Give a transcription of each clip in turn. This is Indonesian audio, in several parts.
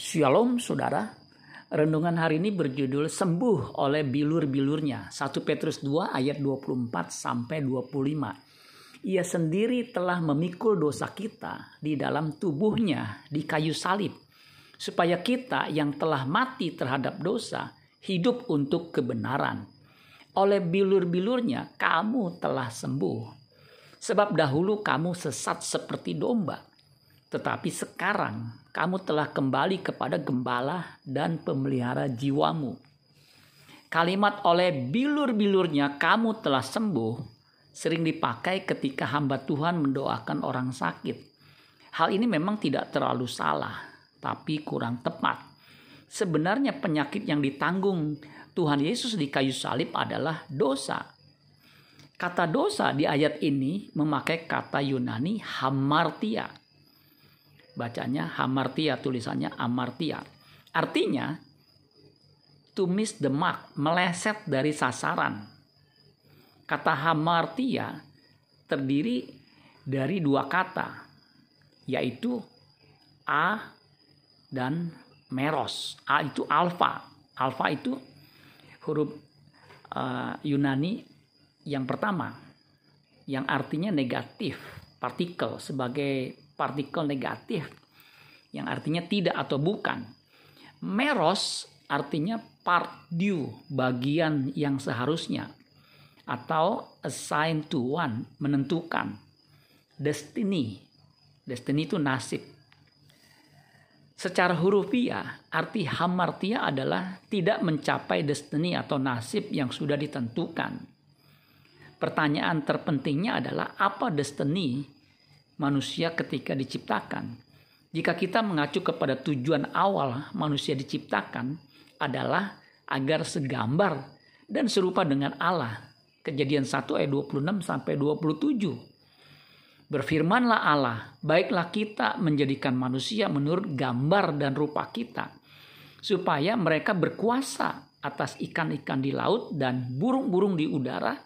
Shalom saudara. Renungan hari ini berjudul Sembuh oleh bilur-bilurnya. 1 Petrus 2 ayat 24 sampai 25. Ia sendiri telah memikul dosa kita di dalam tubuhnya di kayu salib. Supaya kita yang telah mati terhadap dosa hidup untuk kebenaran. Oleh bilur-bilurnya kamu telah sembuh. Sebab dahulu kamu sesat seperti domba tetapi sekarang kamu telah kembali kepada gembala dan pemelihara jiwamu. Kalimat oleh bilur-bilurnya kamu telah sembuh sering dipakai ketika hamba Tuhan mendoakan orang sakit. Hal ini memang tidak terlalu salah, tapi kurang tepat. Sebenarnya penyakit yang ditanggung Tuhan Yesus di kayu salib adalah dosa. Kata dosa di ayat ini memakai kata Yunani hamartia bacanya hamartia tulisannya amartia. Artinya to miss the mark meleset dari sasaran. Kata hamartia terdiri dari dua kata yaitu a dan meros. A itu alfa alfa itu huruf uh, Yunani yang pertama yang artinya negatif partikel sebagai partikel negatif yang artinya tidak atau bukan. Meros artinya part due, bagian yang seharusnya atau assign to one, menentukan. Destiny. Destiny itu nasib. Secara hurufiah, arti hamartia adalah tidak mencapai destiny atau nasib yang sudah ditentukan. Pertanyaan terpentingnya adalah apa destiny manusia ketika diciptakan. Jika kita mengacu kepada tujuan awal manusia diciptakan adalah agar segambar dan serupa dengan Allah. Kejadian 1 ayat 26 sampai 27. Berfirmanlah Allah, baiklah kita menjadikan manusia menurut gambar dan rupa kita, supaya mereka berkuasa atas ikan-ikan di laut dan burung-burung di udara,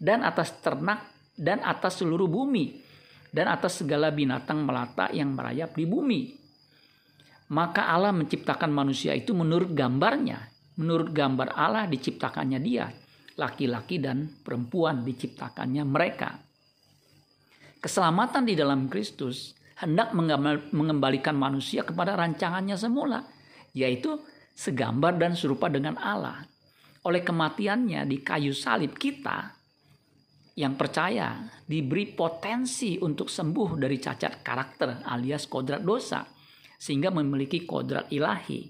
dan atas ternak dan atas seluruh bumi, dan atas segala binatang melata yang merayap di bumi. Maka Allah menciptakan manusia itu menurut gambarnya. Menurut gambar Allah diciptakannya dia. Laki-laki dan perempuan diciptakannya mereka. Keselamatan di dalam Kristus hendak mengembalikan manusia kepada rancangannya semula. Yaitu segambar dan serupa dengan Allah. Oleh kematiannya di kayu salib kita yang percaya diberi potensi untuk sembuh dari cacat karakter alias kodrat dosa sehingga memiliki kodrat ilahi.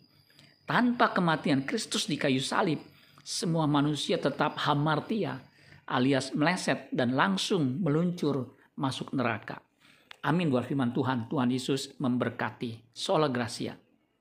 Tanpa kematian Kristus di kayu salib, semua manusia tetap hamartia alias meleset dan langsung meluncur masuk neraka. Amin buat firman Tuhan. Tuhan Yesus memberkati. Sola Gracia.